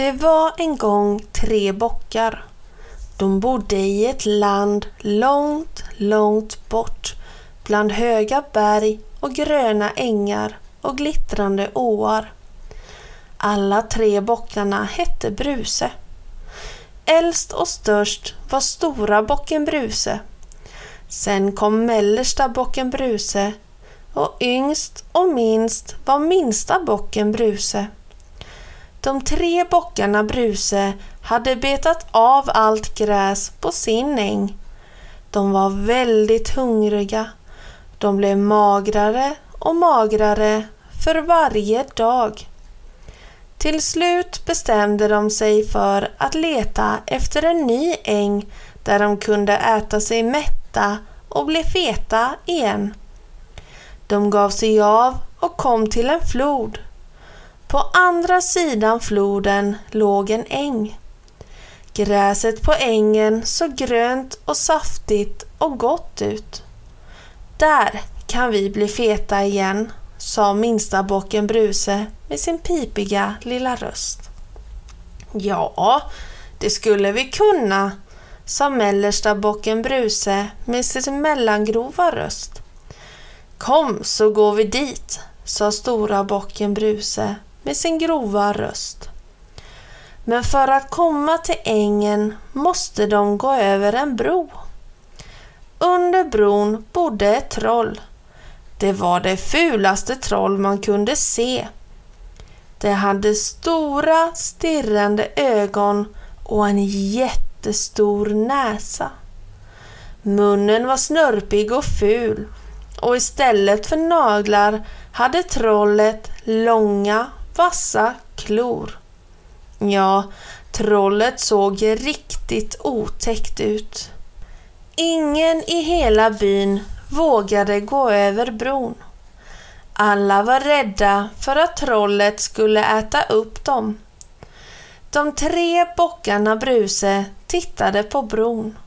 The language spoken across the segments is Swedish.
Det var en gång tre bockar. De bodde i ett land långt, långt bort bland höga berg och gröna ängar och glittrande åar. Alla tre bockarna hette Bruse. Äldst och störst var stora bocken Bruse. Sen kom mellersta bocken Bruse och yngst och minst var minsta bocken Bruse. De tre bockarna Bruse hade betat av allt gräs på sin äng. De var väldigt hungriga. De blev magrare och magrare för varje dag. Till slut bestämde de sig för att leta efter en ny äng där de kunde äta sig mätta och bli feta igen. De gav sig av och kom till en flod. På andra sidan floden låg en äng. Gräset på ängen såg grönt och saftigt och gott ut. Där kan vi bli feta igen, sa minsta bocken Bruse med sin pipiga lilla röst. Ja, det skulle vi kunna, sa mellersta bocken Bruse med sin mellangrova röst. Kom så går vi dit, sa stora bocken Bruse med sin grova röst. Men för att komma till ängen måste de gå över en bro. Under bron bodde ett troll. Det var det fulaste troll man kunde se. Det hade stora stirrande ögon och en jättestor näsa. Munnen var snörpig och ful och istället för naglar hade trollet långa vassa klor. Ja, trollet såg riktigt otäckt ut. Ingen i hela byn vågade gå över bron. Alla var rädda för att trollet skulle äta upp dem. De tre bockarna Bruse tittade på bron.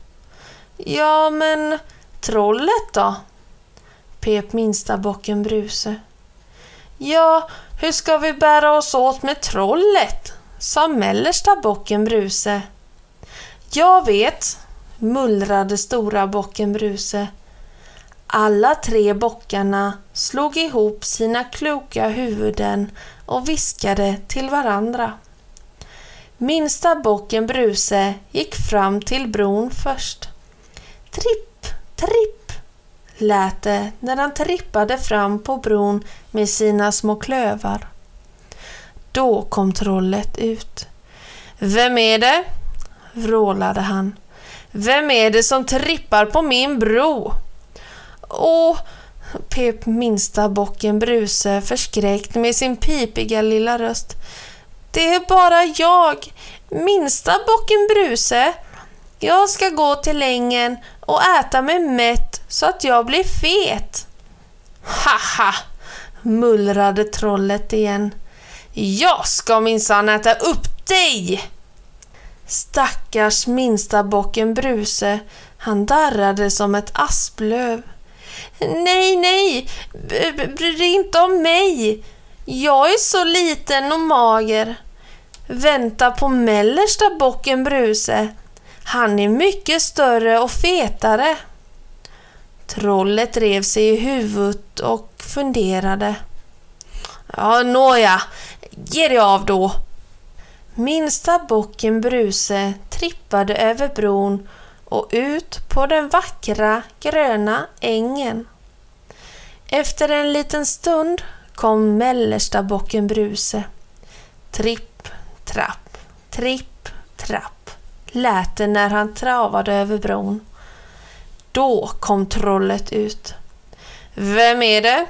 Ja, men trollet då? pep minsta bocken Bruse. Ja, hur ska vi bära oss åt med trollet? sa mellersta bocken Bruse. Jag vet, mullrade stora bocken Bruse. Alla tre bockarna slog ihop sina kloka huvuden och viskade till varandra. Minsta bocken Bruse gick fram till bron först. Tripp, tripp lät det när han trippade fram på bron med sina små klövar. Då kom trollet ut. Vem är det? vrålade han. Vem är det som trippar på min bro? Åh, pep minsta bocken Bruse förskräckt med sin pipiga lilla röst. Det är bara jag, minsta bocken Bruse. Jag ska gå till ängen och äta mig mätt så att jag blir fet. Haha, mullrade trollet igen. Jag ska minsann äta upp dig! Stackars minsta bocken Bruse, han darrade som ett asplöv. Nej, nej, bry dig inte om mig. Jag är så liten och mager. Vänta på mellersta bocken Bruse. Han är mycket större och fetare. Trollet rev sig i huvudet och funderade. Ja, nåja, ge dig av då. Minsta bocken Bruse trippade över bron och ut på den vackra gröna ängen. Efter en liten stund kom mellersta bocken Bruse. Tripp, trapp, tripp, trapp lät det när han travade över bron. Då kom trollet ut. Vem är det?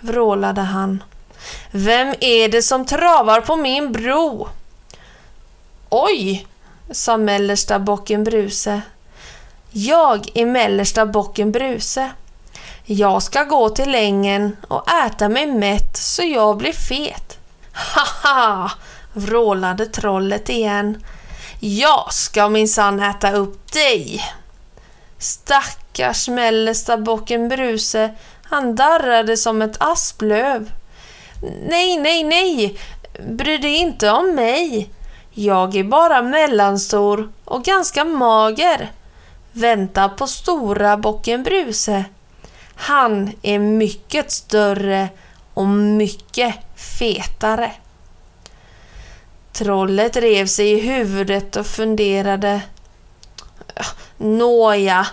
vrålade han. Vem är det som travar på min bro? Oj, sa mellersta bocken Bruse. Jag är mellersta bocken Bruse. Jag ska gå till ängen och äta mig mätt så jag blir fet. Haha, vrålade trollet igen. Jag ska minsann äta upp dig. Stackars mellersta bocken Bruse, han darrade som ett asplöv. Nej, nej, nej, bry dig inte om mig. Jag är bara mellanstor och ganska mager. Vänta på stora bocken Bruse. Han är mycket större och mycket fetare. Trollet rev sig i huvudet och funderade. Nåja,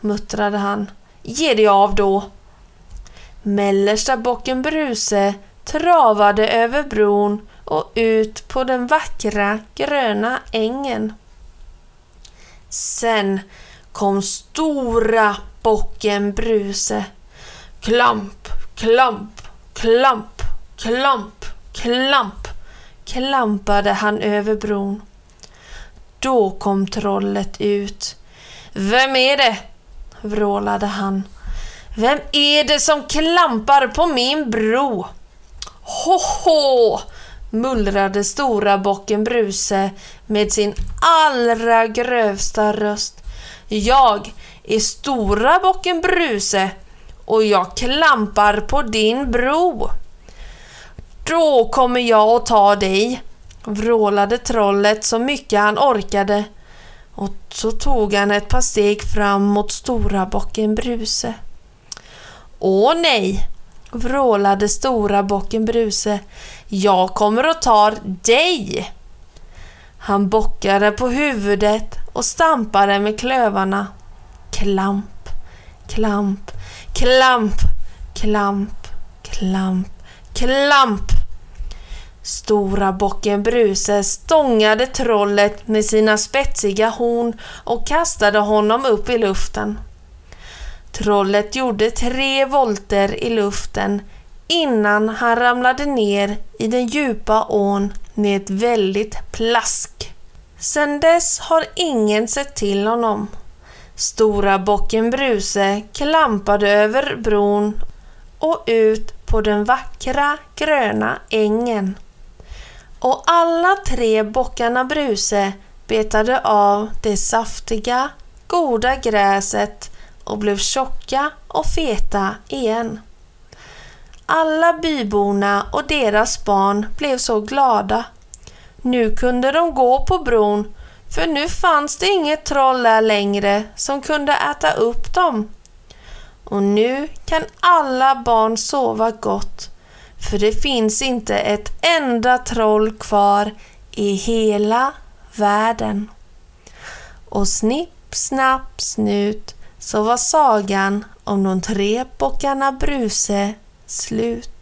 muttrade han. Ge dig av då. Mellersta bocken Bruse travade över bron och ut på den vackra gröna ängen. Sen kom stora bocken Bruse. Klamp, klamp, klamp, klamp, klamp klampade han över bron. Då kom trollet ut. Vem är det? vrålade han. Vem är det som klampar på min bro? Hoho! mullrade stora bocken Bruse med sin allra grövsta röst. Jag är stora bocken Bruse och jag klampar på din bro. Då kommer jag att ta dig, vrålade trollet så mycket han orkade och så tog han ett par steg fram mot stora bocken Bruse. Åh nej, vrålade stora bocken Bruse. Jag kommer och tar dig! Han bockade på huvudet och stampade med klövarna. Klamp, klamp, klamp, klamp, klamp, klamp. Stora bocken Bruse stångade trollet med sina spetsiga horn och kastade honom upp i luften. Trollet gjorde tre volter i luften innan han ramlade ner i den djupa ån med ett väldigt plask. Sedan dess har ingen sett till honom. Stora bocken Bruse klampade över bron och ut på den vackra gröna ängen. Och alla tre bockarna Bruse betade av det saftiga, goda gräset och blev tjocka och feta igen. Alla byborna och deras barn blev så glada. Nu kunde de gå på bron för nu fanns det inget troll där längre som kunde äta upp dem. Och nu kan alla barn sova gott för det finns inte ett enda troll kvar i hela världen. Och snipp, snapp, snut så var sagan om de tre bockarna Bruse slut.